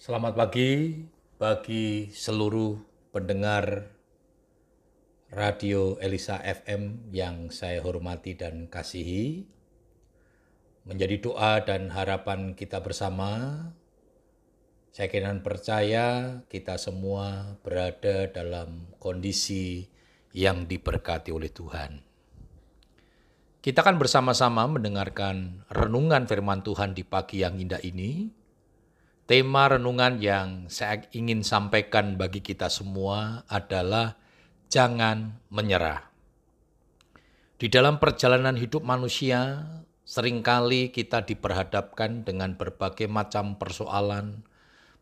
Selamat pagi bagi seluruh pendengar Radio Elisa FM yang saya hormati dan kasihi. Menjadi doa dan harapan kita bersama, saya kira percaya kita semua berada dalam kondisi yang diberkati oleh Tuhan. Kita akan bersama-sama mendengarkan renungan firman Tuhan di pagi yang indah ini Tema renungan yang saya ingin sampaikan bagi kita semua adalah jangan menyerah. Di dalam perjalanan hidup manusia, sering kali kita diperhadapkan dengan berbagai macam persoalan,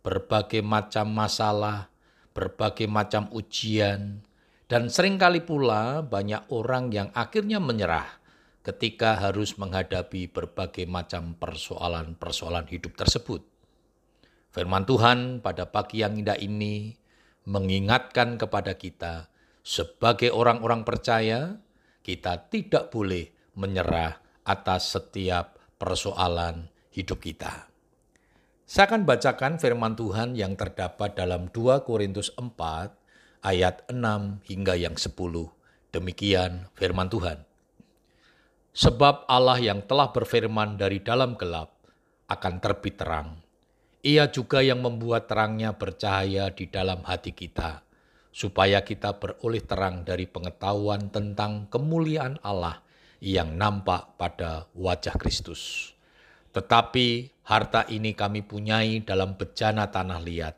berbagai macam masalah, berbagai macam ujian, dan sering kali pula banyak orang yang akhirnya menyerah ketika harus menghadapi berbagai macam persoalan-persoalan hidup tersebut. Firman Tuhan pada pagi yang indah ini mengingatkan kepada kita, sebagai orang-orang percaya, kita tidak boleh menyerah atas setiap persoalan hidup kita. Saya akan bacakan firman Tuhan yang terdapat dalam 2 Korintus 4 ayat 6 hingga yang 10. Demikian firman Tuhan. Sebab Allah yang telah berfirman dari dalam gelap akan terbit terang ia juga yang membuat terangnya bercahaya di dalam hati kita, supaya kita beroleh terang dari pengetahuan tentang kemuliaan Allah yang nampak pada wajah Kristus. Tetapi harta ini kami punyai dalam bejana tanah liat,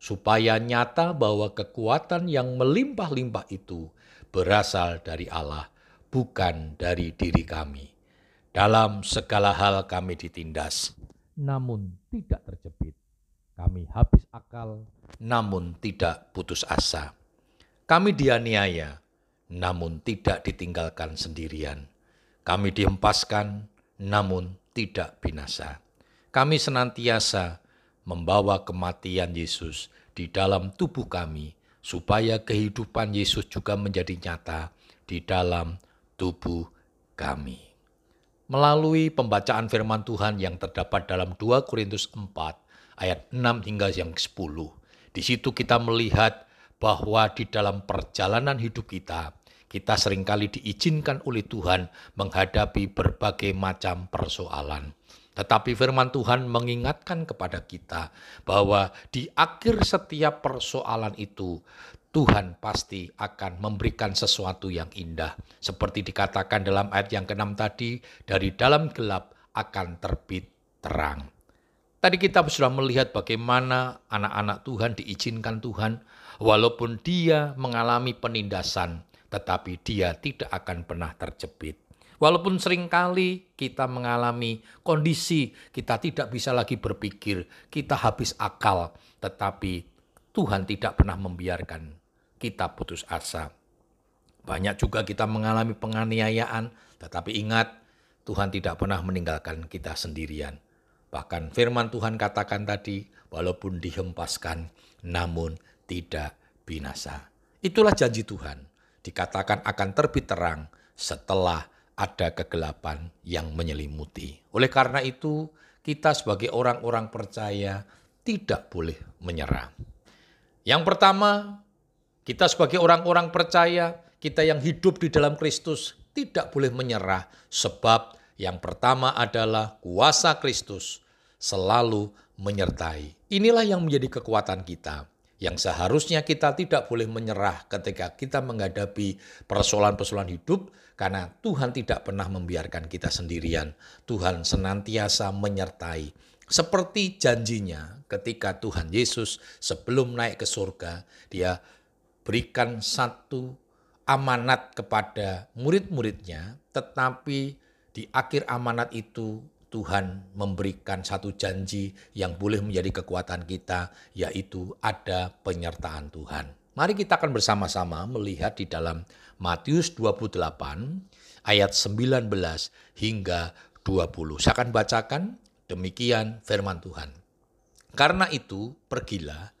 supaya nyata bahwa kekuatan yang melimpah-limpah itu berasal dari Allah, bukan dari diri kami. Dalam segala hal kami ditindas, namun tidak terjepit. Kami habis akal, namun tidak putus asa. Kami dianiaya, namun tidak ditinggalkan sendirian. Kami dihempaskan, namun tidak binasa. Kami senantiasa membawa kematian Yesus di dalam tubuh kami, supaya kehidupan Yesus juga menjadi nyata di dalam tubuh kami melalui pembacaan firman Tuhan yang terdapat dalam 2 Korintus 4 ayat 6 hingga yang 10. Di situ kita melihat bahwa di dalam perjalanan hidup kita, kita sering kali diizinkan oleh Tuhan menghadapi berbagai macam persoalan. Tetapi firman Tuhan mengingatkan kepada kita bahwa di akhir setiap persoalan itu Tuhan pasti akan memberikan sesuatu yang indah. Seperti dikatakan dalam ayat yang keenam tadi, dari dalam gelap akan terbit terang. Tadi kita sudah melihat bagaimana anak-anak Tuhan diizinkan Tuhan, walaupun dia mengalami penindasan, tetapi dia tidak akan pernah terjepit. Walaupun sering kali kita mengalami kondisi kita tidak bisa lagi berpikir, kita habis akal, tetapi Tuhan tidak pernah membiarkan kita putus asa. Banyak juga kita mengalami penganiayaan, tetapi ingat, Tuhan tidak pernah meninggalkan kita sendirian. Bahkan firman Tuhan katakan tadi, walaupun dihempaskan, namun tidak binasa. Itulah janji Tuhan, dikatakan akan terbit terang setelah ada kegelapan yang menyelimuti. Oleh karena itu, kita sebagai orang-orang percaya tidak boleh menyerah. Yang pertama, kita sebagai orang-orang percaya, kita yang hidup di dalam Kristus tidak boleh menyerah sebab yang pertama adalah kuasa Kristus selalu menyertai. Inilah yang menjadi kekuatan kita yang seharusnya kita tidak boleh menyerah ketika kita menghadapi persoalan-persoalan hidup karena Tuhan tidak pernah membiarkan kita sendirian. Tuhan senantiasa menyertai. Seperti janjinya ketika Tuhan Yesus sebelum naik ke surga, dia berikan satu amanat kepada murid-muridnya, tetapi di akhir amanat itu Tuhan memberikan satu janji yang boleh menjadi kekuatan kita, yaitu ada penyertaan Tuhan. Mari kita akan bersama-sama melihat di dalam Matius 28 ayat 19 hingga 20. Saya akan bacakan demikian firman Tuhan. Karena itu, pergilah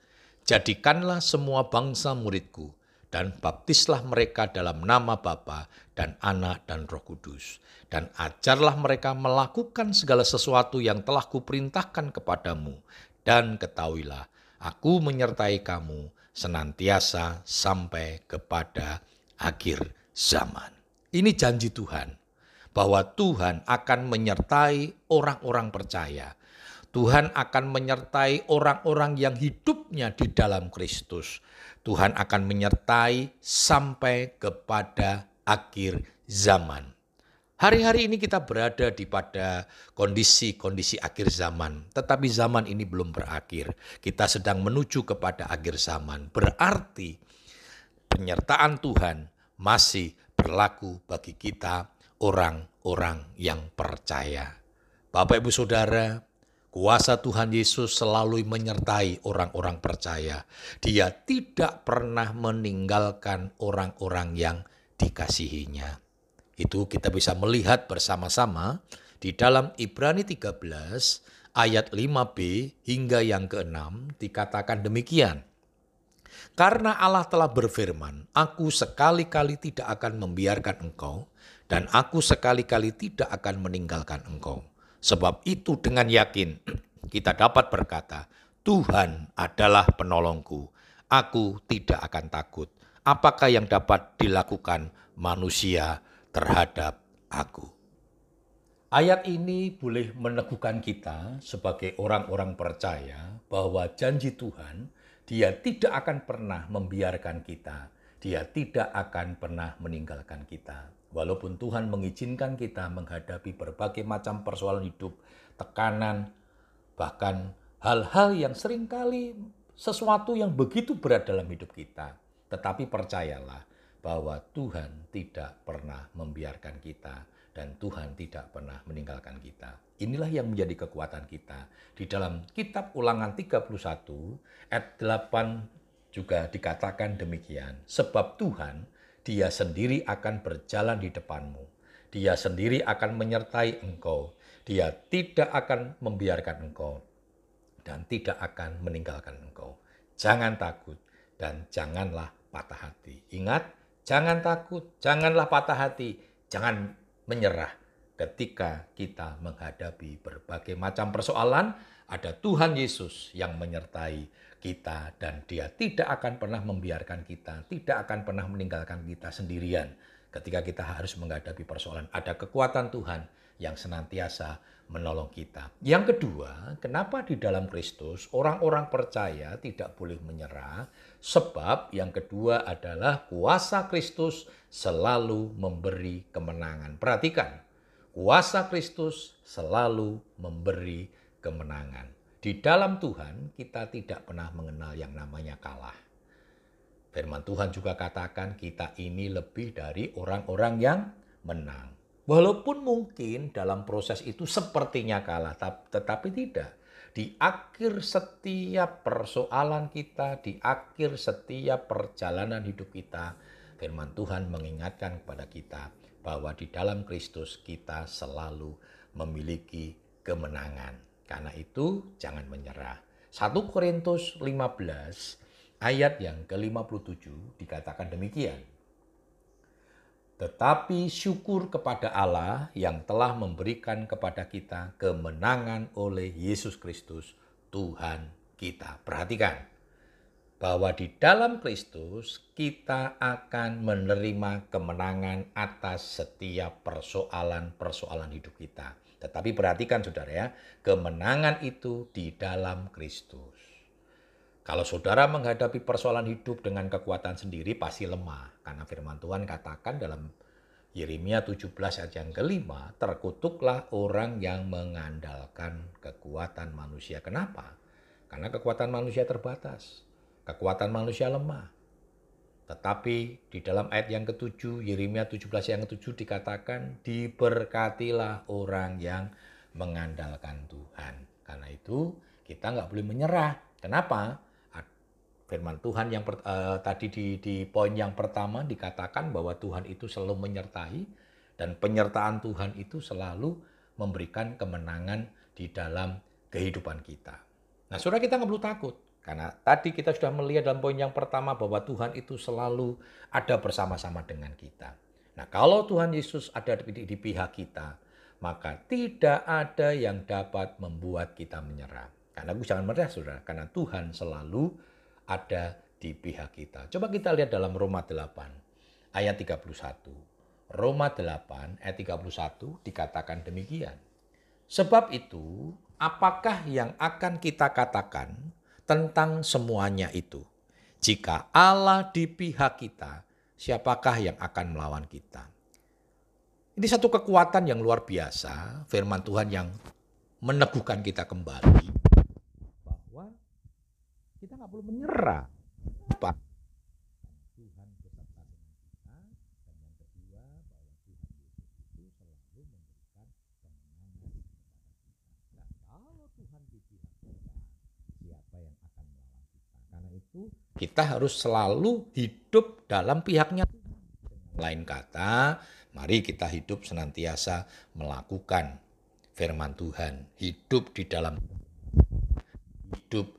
Jadikanlah semua bangsa muridku, dan baptislah mereka dalam nama Bapa dan Anak dan Roh Kudus. Dan ajarlah mereka melakukan segala sesuatu yang telah kuperintahkan kepadamu. Dan ketahuilah, aku menyertai kamu senantiasa sampai kepada akhir zaman. Ini janji Tuhan bahwa Tuhan akan menyertai orang-orang percaya. Tuhan akan menyertai orang-orang yang hidupnya di dalam Kristus. Tuhan akan menyertai sampai kepada akhir zaman. Hari-hari ini kita berada di pada kondisi-kondisi akhir zaman, tetapi zaman ini belum berakhir. Kita sedang menuju kepada akhir zaman. Berarti penyertaan Tuhan masih berlaku bagi kita orang-orang yang percaya. Bapak Ibu Saudara, kuasa Tuhan Yesus selalu menyertai orang-orang percaya. Dia tidak pernah meninggalkan orang-orang yang dikasihinya. Itu kita bisa melihat bersama-sama di dalam Ibrani 13 ayat 5b hingga yang ke-6 dikatakan demikian. Karena Allah telah berfirman, aku sekali-kali tidak akan membiarkan engkau dan aku sekali-kali tidak akan meninggalkan engkau. Sebab itu dengan yakin kita dapat berkata, Tuhan adalah penolongku. Aku tidak akan takut. Apakah yang dapat dilakukan manusia terhadap aku. Ayat ini boleh meneguhkan kita sebagai orang-orang percaya bahwa janji Tuhan, Dia tidak akan pernah membiarkan kita, Dia tidak akan pernah meninggalkan kita. Walaupun Tuhan mengizinkan kita menghadapi berbagai macam persoalan hidup, tekanan, bahkan hal-hal yang sering kali sesuatu yang begitu berat dalam hidup kita. Tetapi percayalah, bahwa Tuhan tidak pernah membiarkan kita dan Tuhan tidak pernah meninggalkan kita. Inilah yang menjadi kekuatan kita. Di dalam kitab ulangan 31 ayat 8 juga dikatakan demikian. Sebab Tuhan dia sendiri akan berjalan di depanmu. Dia sendiri akan menyertai engkau. Dia tidak akan membiarkan engkau dan tidak akan meninggalkan engkau. Jangan takut dan janganlah patah hati. Ingat, Jangan takut, janganlah patah hati, jangan menyerah. Ketika kita menghadapi berbagai macam persoalan, ada Tuhan Yesus yang menyertai kita dan dia tidak akan pernah membiarkan kita, tidak akan pernah meninggalkan kita sendirian ketika kita harus menghadapi persoalan. Ada kekuatan Tuhan yang senantiasa menolong kita. Yang kedua, kenapa di dalam Kristus orang-orang percaya tidak boleh menyerah? Sebab yang kedua adalah kuasa Kristus selalu memberi kemenangan. Perhatikan, kuasa Kristus selalu memberi kemenangan. Di dalam Tuhan kita tidak pernah mengenal yang namanya kalah. Firman Tuhan juga katakan kita ini lebih dari orang-orang yang menang. Walaupun mungkin dalam proses itu sepertinya kalah, tetapi tidak. Di akhir setiap persoalan kita, di akhir setiap perjalanan hidup kita, firman Tuhan mengingatkan kepada kita bahwa di dalam Kristus kita selalu memiliki kemenangan. Karena itu jangan menyerah. 1 Korintus 15 ayat yang ke-57 dikatakan demikian. Tetapi syukur kepada Allah yang telah memberikan kepada kita kemenangan oleh Yesus Kristus, Tuhan kita. Perhatikan bahwa di dalam Kristus kita akan menerima kemenangan atas setiap persoalan-persoalan hidup kita. Tetapi perhatikan saudara ya, kemenangan itu di dalam Kristus. Kalau saudara menghadapi persoalan hidup dengan kekuatan sendiri pasti lemah. Karena firman Tuhan katakan dalam Yeremia 17 ayat yang kelima, terkutuklah orang yang mengandalkan kekuatan manusia. Kenapa? Karena kekuatan manusia terbatas. Kekuatan manusia lemah. Tetapi di dalam ayat yang ketujuh, Yeremia 17 yang ketujuh dikatakan, diberkatilah orang yang mengandalkan Tuhan. Karena itu kita nggak boleh menyerah. Kenapa? firman Tuhan yang per, uh, tadi di, di poin yang pertama dikatakan bahwa Tuhan itu selalu menyertai dan penyertaan Tuhan itu selalu memberikan kemenangan di dalam kehidupan kita. Nah, saudara kita nggak perlu takut karena tadi kita sudah melihat dalam poin yang pertama bahwa Tuhan itu selalu ada bersama-sama dengan kita. Nah, kalau Tuhan Yesus ada di, di pihak kita, maka tidak ada yang dapat membuat kita menyerah. Karena aku jangan menyerah saudara, karena Tuhan selalu ada di pihak kita. Coba kita lihat dalam Roma 8 ayat 31. Roma 8 ayat 31 dikatakan demikian. Sebab itu, apakah yang akan kita katakan tentang semuanya itu? Jika Allah di pihak kita, siapakah yang akan melawan kita? Ini satu kekuatan yang luar biasa, firman Tuhan yang meneguhkan kita kembali bahwa kita nggak perlu menyerah. Pak. Tuhan beserta dengan kita dan yang kedua bahwa Tuhan Yesus itu selalu memberikan kemenangan kepada kita. Nah, kalau Tuhan di pihak kita, siapa yang akan melawan kita? Karena itu kita harus selalu hidup dalam pihaknya. Lain kata, Mari kita hidup senantiasa melakukan firman Tuhan, hidup di dalam hidup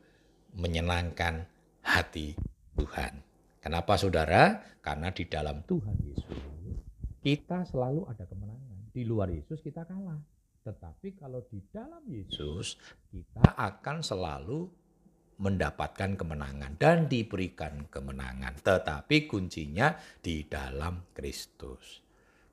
menyenangkan hati Tuhan. Kenapa saudara? Karena di dalam Tuhan Yesus kita selalu ada kemenangan. Di luar Yesus kita kalah. Tetapi kalau di dalam Yesus kita akan selalu mendapatkan kemenangan dan diberikan kemenangan. Tetapi kuncinya di dalam Kristus.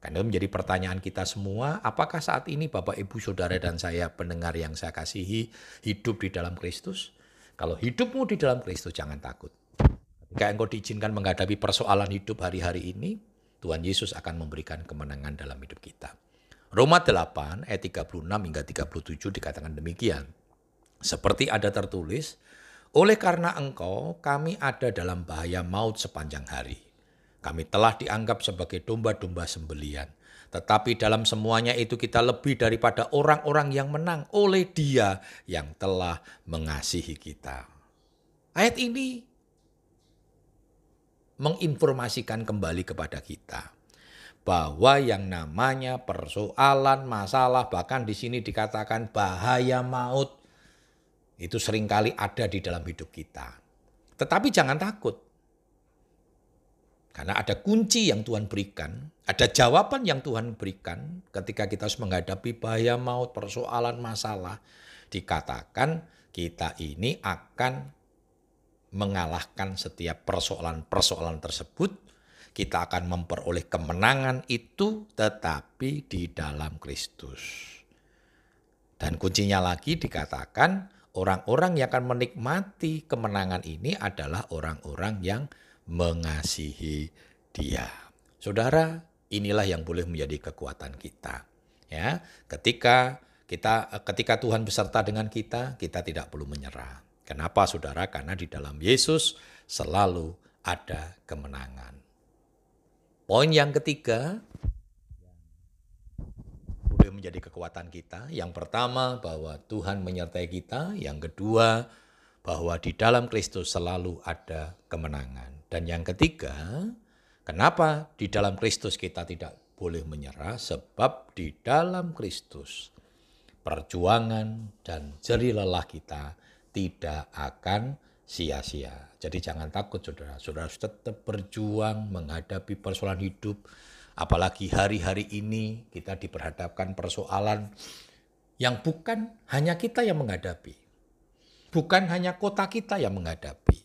Karena itu menjadi pertanyaan kita semua, apakah saat ini Bapak, Ibu, Saudara, dan saya pendengar yang saya kasihi hidup di dalam Kristus? Kalau hidupmu di dalam Kristus, jangan takut. Ketika engkau diizinkan menghadapi persoalan hidup hari-hari ini, Tuhan Yesus akan memberikan kemenangan dalam hidup kita. Roma 8 ayat 36 hingga 37 dikatakan demikian. Seperti ada tertulis, oleh karena engkau kami ada dalam bahaya maut sepanjang hari. Kami telah dianggap sebagai domba-domba sembelian. Tetapi dalam semuanya itu kita lebih daripada orang-orang yang menang oleh dia yang telah mengasihi kita. Ayat ini menginformasikan kembali kepada kita bahwa yang namanya persoalan, masalah, bahkan di sini dikatakan bahaya maut, itu sering kali ada di dalam hidup kita. Tetapi jangan takut, karena ada kunci yang Tuhan berikan, ada jawaban yang Tuhan berikan ketika kita harus menghadapi bahaya maut, persoalan, masalah. Dikatakan kita ini akan mengalahkan setiap persoalan-persoalan tersebut. Kita akan memperoleh kemenangan itu tetapi di dalam Kristus. Dan kuncinya lagi dikatakan orang-orang yang akan menikmati kemenangan ini adalah orang-orang yang mengasihi dia. Saudara, inilah yang boleh menjadi kekuatan kita. Ya, ketika kita ketika Tuhan beserta dengan kita, kita tidak perlu menyerah. Kenapa Saudara? Karena di dalam Yesus selalu ada kemenangan. Poin yang ketiga boleh menjadi kekuatan kita. Yang pertama bahwa Tuhan menyertai kita, yang kedua bahwa di dalam Kristus selalu ada kemenangan. Dan yang ketiga, kenapa di dalam Kristus kita tidak boleh menyerah? Sebab di dalam Kristus perjuangan dan jerih lelah kita tidak akan sia-sia. Jadi jangan takut saudara, saudara harus tetap berjuang menghadapi persoalan hidup. Apalagi hari-hari ini kita diperhadapkan persoalan yang bukan hanya kita yang menghadapi. Bukan hanya kota kita yang menghadapi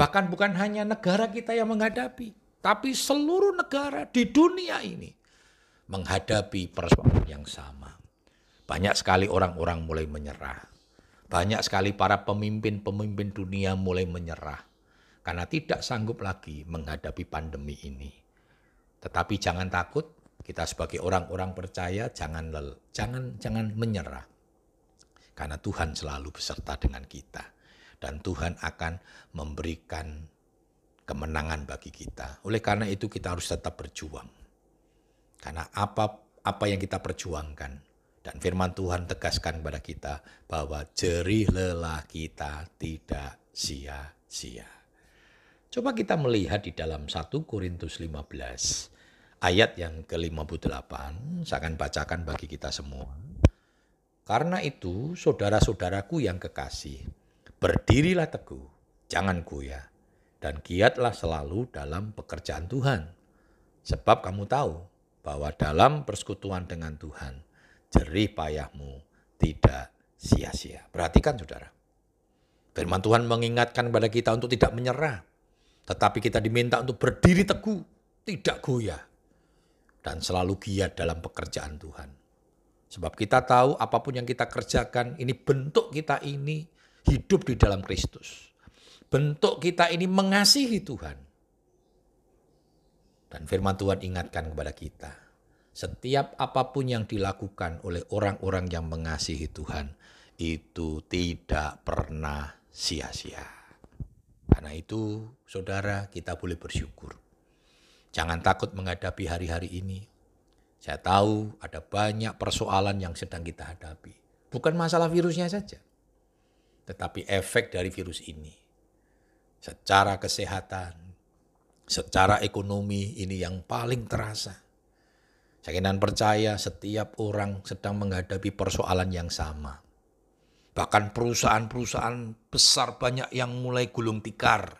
Bahkan bukan hanya negara kita yang menghadapi, tapi seluruh negara di dunia ini menghadapi persoalan yang sama. Banyak sekali orang-orang mulai menyerah. Banyak sekali para pemimpin-pemimpin dunia mulai menyerah karena tidak sanggup lagi menghadapi pandemi ini. Tetapi jangan takut, kita sebagai orang-orang percaya jangan lel, jangan jangan menyerah. Karena Tuhan selalu beserta dengan kita dan Tuhan akan memberikan kemenangan bagi kita. Oleh karena itu kita harus tetap berjuang. Karena apa apa yang kita perjuangkan dan firman Tuhan tegaskan kepada kita bahwa jerih lelah kita tidak sia-sia. Coba kita melihat di dalam 1 Korintus 15 ayat yang ke-58, saya akan bacakan bagi kita semua. Karena itu, saudara-saudaraku yang kekasih, Berdirilah teguh, jangan goyah, dan giatlah selalu dalam pekerjaan Tuhan. Sebab kamu tahu bahwa dalam persekutuan dengan Tuhan, jerih payahmu tidak sia-sia. Perhatikan saudara, Firman Tuhan mengingatkan kepada kita untuk tidak menyerah, tetapi kita diminta untuk berdiri teguh, tidak goyah, dan selalu giat dalam pekerjaan Tuhan. Sebab kita tahu apa pun yang kita kerjakan, ini bentuk kita ini hidup di dalam Kristus. Bentuk kita ini mengasihi Tuhan. Dan firman Tuhan ingatkan kepada kita, setiap apa pun yang dilakukan oleh orang-orang yang mengasihi Tuhan, itu tidak pernah sia-sia. Karena itu, saudara, kita boleh bersyukur. Jangan takut menghadapi hari-hari ini. Saya tahu ada banyak persoalan yang sedang kita hadapi. Bukan masalah virusnya saja, tetapi efek dari virus ini. Secara kesehatan, secara ekonomi ini yang paling terasa. Saya ingin percaya setiap orang sedang menghadapi persoalan yang sama Bahkan perusahaan-perusahaan besar banyak yang mulai gulung tikar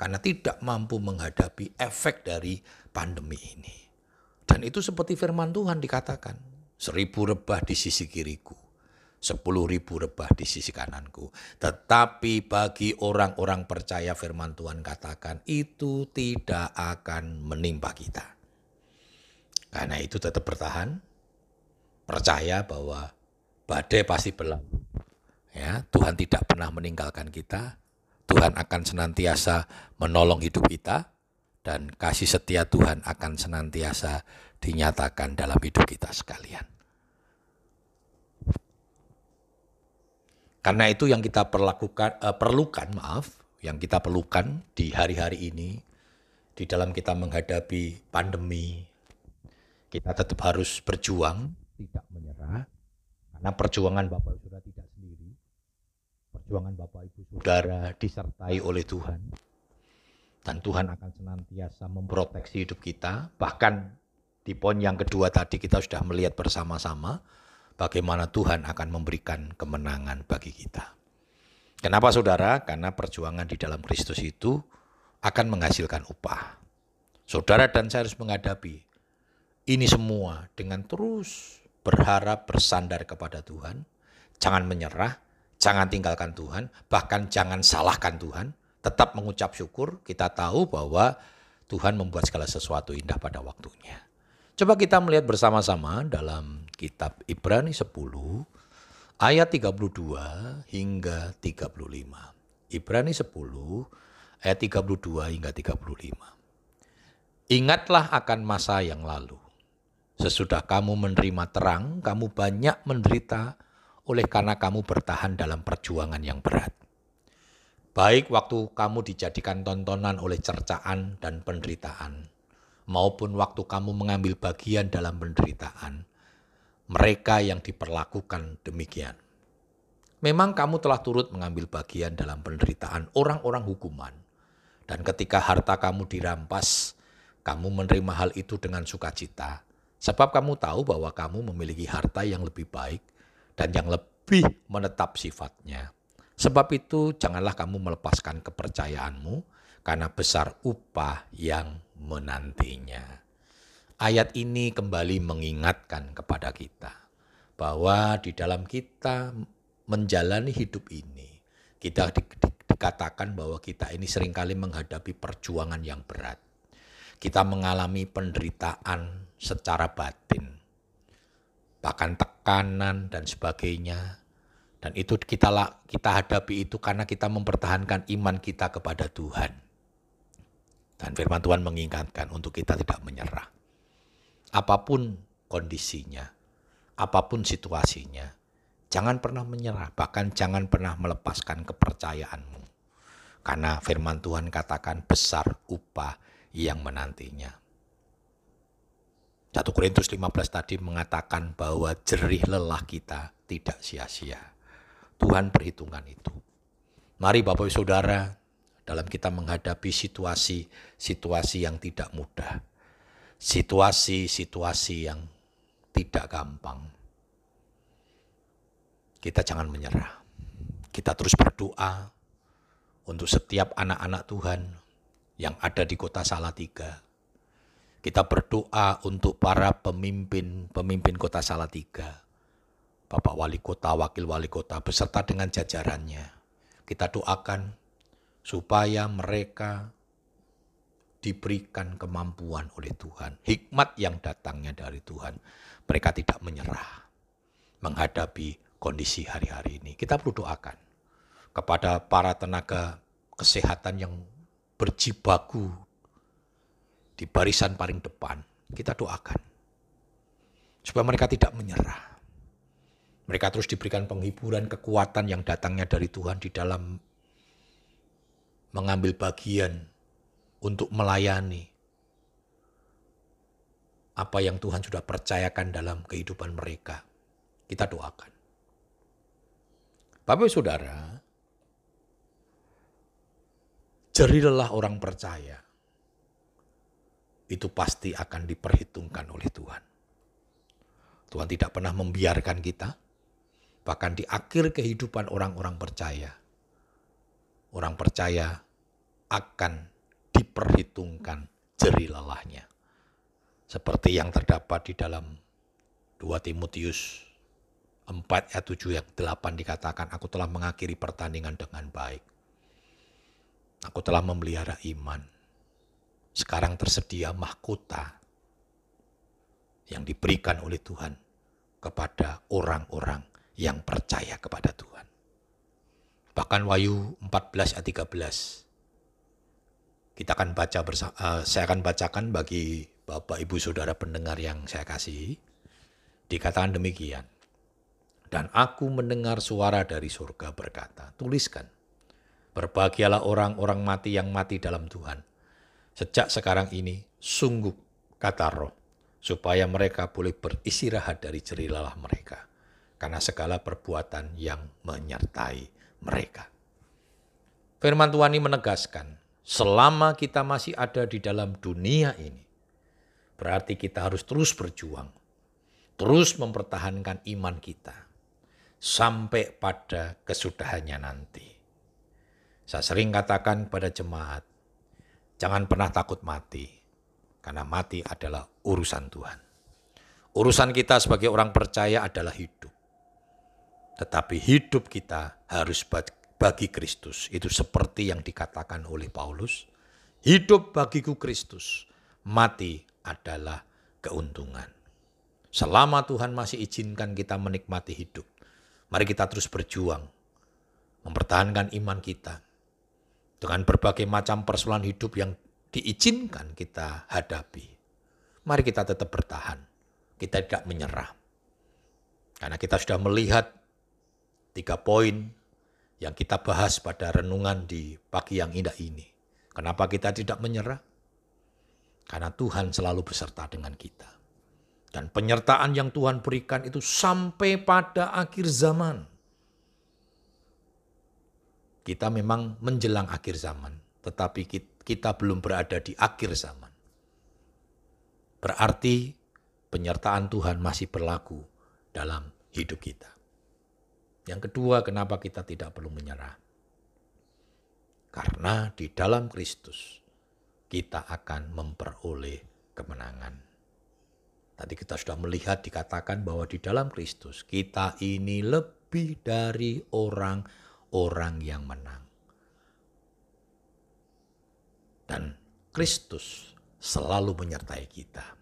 karena tidak mampu menghadapi efek dari pandemi ini. Dan itu seperti firman Tuhan dikatakan, seribu rebah di sisi kiriku, sepuluh ribu rebah di sisi kananku. Tetapi bagi orang-orang percaya firman Tuhan katakan, itu tidak akan menimpa kita. Karena itu tetap bertahan, percaya bahwa badai pasti berlalu. Ya, Tuhan tidak pernah meninggalkan kita. Tuhan akan senantiasa menolong hidup kita dan kasih setia Tuhan akan senantiasa dinyatakan dalam hidup kita sekalian. Karena itu yang kita perlakukan, uh, perlukan, maaf, yang kita perlukan di hari-hari ini, di dalam kita menghadapi pandemi, kita tetap harus berjuang, tidak menyerah, karena perjuangan Bapak sudah tidak perjuangan Bapak Ibu Saudara disertai oleh Tuhan. Dan Tuhan akan senantiasa memproteksi hidup kita. Bahkan di poin yang kedua tadi kita sudah melihat bersama-sama bagaimana Tuhan akan memberikan kemenangan bagi kita. Kenapa saudara? Karena perjuangan di dalam Kristus itu akan menghasilkan upah. Saudara dan saya harus menghadapi ini semua dengan terus berharap bersandar kepada Tuhan, jangan menyerah, Jangan tinggalkan Tuhan, bahkan jangan salahkan Tuhan. Tetap mengucap syukur, kita tahu bahwa Tuhan membuat segala sesuatu indah pada waktunya. Coba kita melihat bersama-sama dalam kitab Ibrani 10 ayat 32 hingga 35. Ibrani 10 ayat 32 hingga 35. Ingatlah akan masa yang lalu. Sesudah kamu menerima terang, kamu banyak menderita oleh karena kamu bertahan dalam perjuangan yang berat. Baik waktu kamu dijadikan tontonan oleh cercaan dan penderitaan, maupun waktu kamu mengambil bagian dalam penderitaan, mereka yang diperlakukan demikian. Memang kamu telah turut mengambil bagian dalam penderitaan orang-orang hukuman, dan ketika harta kamu dirampas, kamu menerima hal itu dengan sukacita, sebab kamu tahu bahwa kamu memiliki harta yang lebih baik dan yang lebih menetap sifatnya. Sebab itu janganlah kamu melepaskan kepercayaanmu karena besar upah yang menantinya. Ayat ini kembali mengingatkan kepada kita bahwa di dalam kita menjalani hidup ini, kita di, di, dikatakan bahwa kita ini sering kali menghadapi perjuangan yang berat. Kita mengalami penderitaan secara batin, bahkan tekanan dan sebagainya. Dan itu kita kita hadapi itu karena kita mempertahankan iman kita kepada Tuhan. Dan firman Tuhan mengingatkan untuk kita tidak menyerah. Apa pun kondisinya, apa pun situasinya, jangan pernah menyerah, bahkan jangan pernah melepaskan kepercayaanmu. Karena firman Tuhan katakan besar upah yang menantinya. 1 Korintus 15 tadi mengatakan bahwa jerih lelah kita tidak sia-sia. Tuhan perhitungan itu. Mari Bapak Ibu Saudara, dalam kita menghadapi situasi-situasi yang tidak mudah. Situasi-situasi yang tidak gampang. Kita jangan menyerah. Kita terus berdoa untuk setiap anak-anak Tuhan yang ada di kota Salatiga kita berdoa untuk para pemimpin-pemimpin kota Salatiga. Bapak Wali Kota, Wakil Wali Kota, beserta dengan jajarannya. kita doakan supaya mereka diberikan kemampuan oleh Tuhan, hikmat yang datangnya dari Tuhan. Mereka tidak menyerah menghadapi kondisi hari-hari ini. Kita perlu doakan kepada para tenaga kesehatan yang berjibaku di barisan paling depan. Kita doakan supaya mereka tidak menyerah. Mereka terus diberikan penghiburan, kekuatan yang datangnya dari Tuhan di dalam mengambil bagian untuk melayani apa yang Tuhan sudah percayakan dalam kehidupan mereka. Kita doakan. Bapak Saudara, jerilah orang percaya. Itu pasti akan diperhitungkan oleh Tuhan. Tuhan tidak pernah membiarkan kita, bahkan di akhir kehidupan orang-orang percaya, orang percaya akan diperhitungkan jeri lelahnya. Seperti yang terdapat di dalam 2 Timotius 4 ayat 7 yang 8 dikatakan, Aku telah mengakhiri pertandingan dengan baik. Aku telah memelihara iman. Sekarang tersedia mahkota yang diberikan oleh Tuhan kepada orang-orang yang percaya kepada Tuhan. Bahkan Wahyu 14 ayat 13 kita akan baca bersama, uh, saya akan bacakan bagi Bapak Ibu Saudara pendengar yang saya kasih. Dikatakan demikian. Dan aku mendengar suara dari surga berkata, tuliskan, berbahagialah orang-orang mati yang mati dalam Tuhan. Sejak sekarang ini, sungguh kata roh, supaya mereka boleh beristirahat dari jerilalah mereka, karena segala perbuatan yang menyertai mereka. Firman Tuhan ini menegaskan, selama kita masih ada di dalam dunia ini, berarti kita harus terus berjuang, terus mempertahankan iman kita sampai pada kesudahannya nanti. Saya sering katakan pada jemaat, jangan pernah takut mati, karena mati adalah urusan Tuhan. Urusan kita sebagai orang percaya adalah hidup. Tetapi hidup kita harus bagi Kristus. Itu seperti yang dikatakan oleh Paulus. Hidup bagiku Kristus, mati adalah keuntungan. Selama Tuhan masih izinkan kita menikmati hidup, mari kita terus berjuang, mempertahankan iman kita dengan berbagai macam persoalan hidup yang diizinkan kita hadapi. Mari kita tetap bertahan, kita tidak menyerah. Karena kita sudah melihat tiga poin yang kita bahas pada renungan di pagi yang indah ini. Kenapa kita tidak menyerah? Karena Tuhan selalu beserta dengan kita. Dan penyertaan yang Tuhan berikan itu sampai pada akhir zaman. Kita memang menjelang akhir zaman, tetapi kita belum berada di akhir zaman. Berarti penyertaan Tuhan masih berlaku dalam hidup kita. Yang kedua, kenapa kita tidak perlu menyerah? Karena di dalam Kristus kita akan memperoleh kemenangan. Tadi kita sudah melihat dikatakan bahwa di dalam Kristus kita ini lebih dari orang-orang yang menang. Dan Kristus selalu menyertai kita.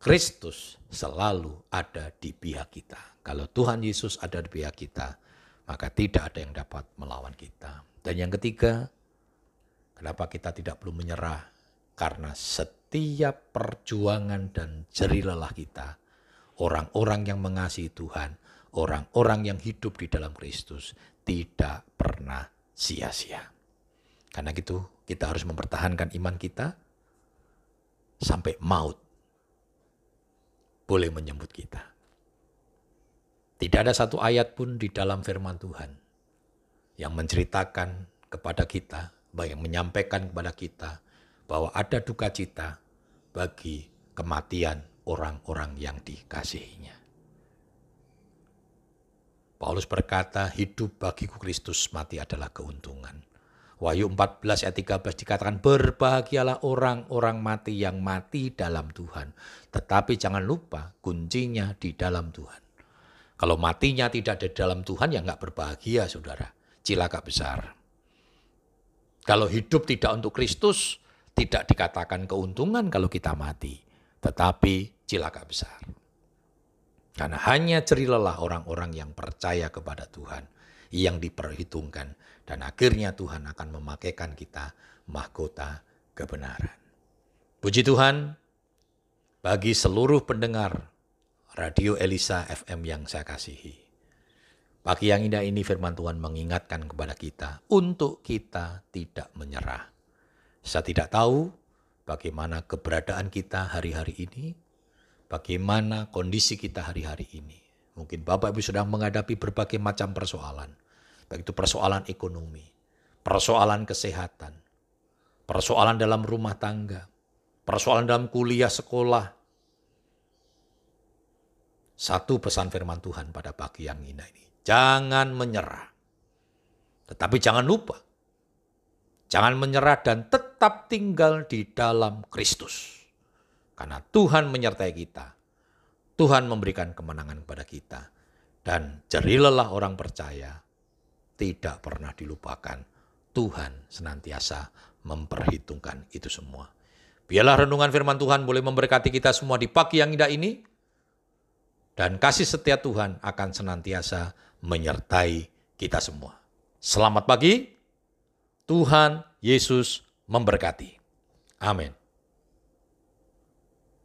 Kristus selalu ada di pihak kita. Kalau Tuhan Yesus ada di pihak kita, maka tidak ada yang dapat melawan kita. Dan yang ketiga, kenapa kita tidak perlu menyerah? Karena setiap perjuangan dan jerilelah kita, orang-orang yang mengasihi Tuhan, orang-orang yang hidup di dalam Kristus, tidak pernah sia-sia. Karena itu kita harus mempertahankan iman kita sampai maut boleh menyebut kita. Tidak ada satu ayat pun di dalam firman Tuhan yang menceritakan kepada kita, yang menyampaikan kepada kita bahwa ada duka cita bagi kematian orang-orang yang dikasihinya. Paulus berkata, hidup bagiku Kristus, mati adalah keuntungan. Wahyu 14 ayat 13 dikatakan, berbahagialah orang-orang mati yang mati dalam Tuhan. Tetapi jangan lupa kuncinya di dalam Tuhan. Kalau matinya tidak ada dalam Tuhan ya nggak berbahagia saudara. cilaka besar. Kalau hidup tidak untuk Kristus, tidak dikatakan keuntungan kalau kita mati, tetapi cilaka besar. Karena hanya cerilalah orang-orang yang percaya kepada Tuhan yang diperhitungkan dan akhirnya Tuhan akan memakaikan kita mahkota kebenaran. Puji Tuhan bagi seluruh pendengar Radio Elisa FM yang saya kasihi. Pagi yang indah ini firman Tuhan mengingatkan kepada kita untuk kita tidak menyerah. Saya tidak tahu bagaimana keberadaan kita hari-hari ini, bagaimana kondisi kita hari-hari ini. Mungkin Bapak Ibu sedang menghadapi berbagai macam persoalan, baik itu persoalan ekonomi, persoalan kesehatan, persoalan dalam rumah tangga, persoalan dalam kuliah sekolah, satu pesan firman Tuhan pada pagi yang indah ini. Jangan menyerah. Tetapi jangan lupa. Jangan menyerah dan tetap tinggal di dalam Kristus. Karena Tuhan menyertai kita. Tuhan memberikan kemenangan kepada kita. Dan jerilah orang percaya. Tidak pernah dilupakan. Tuhan senantiasa memperhitungkan itu semua. Biarlah renungan firman Tuhan boleh memberkati kita semua di pagi yang indah ini dan kasih setia Tuhan akan senantiasa menyertai kita semua. Selamat pagi, Tuhan Yesus memberkati. Amin.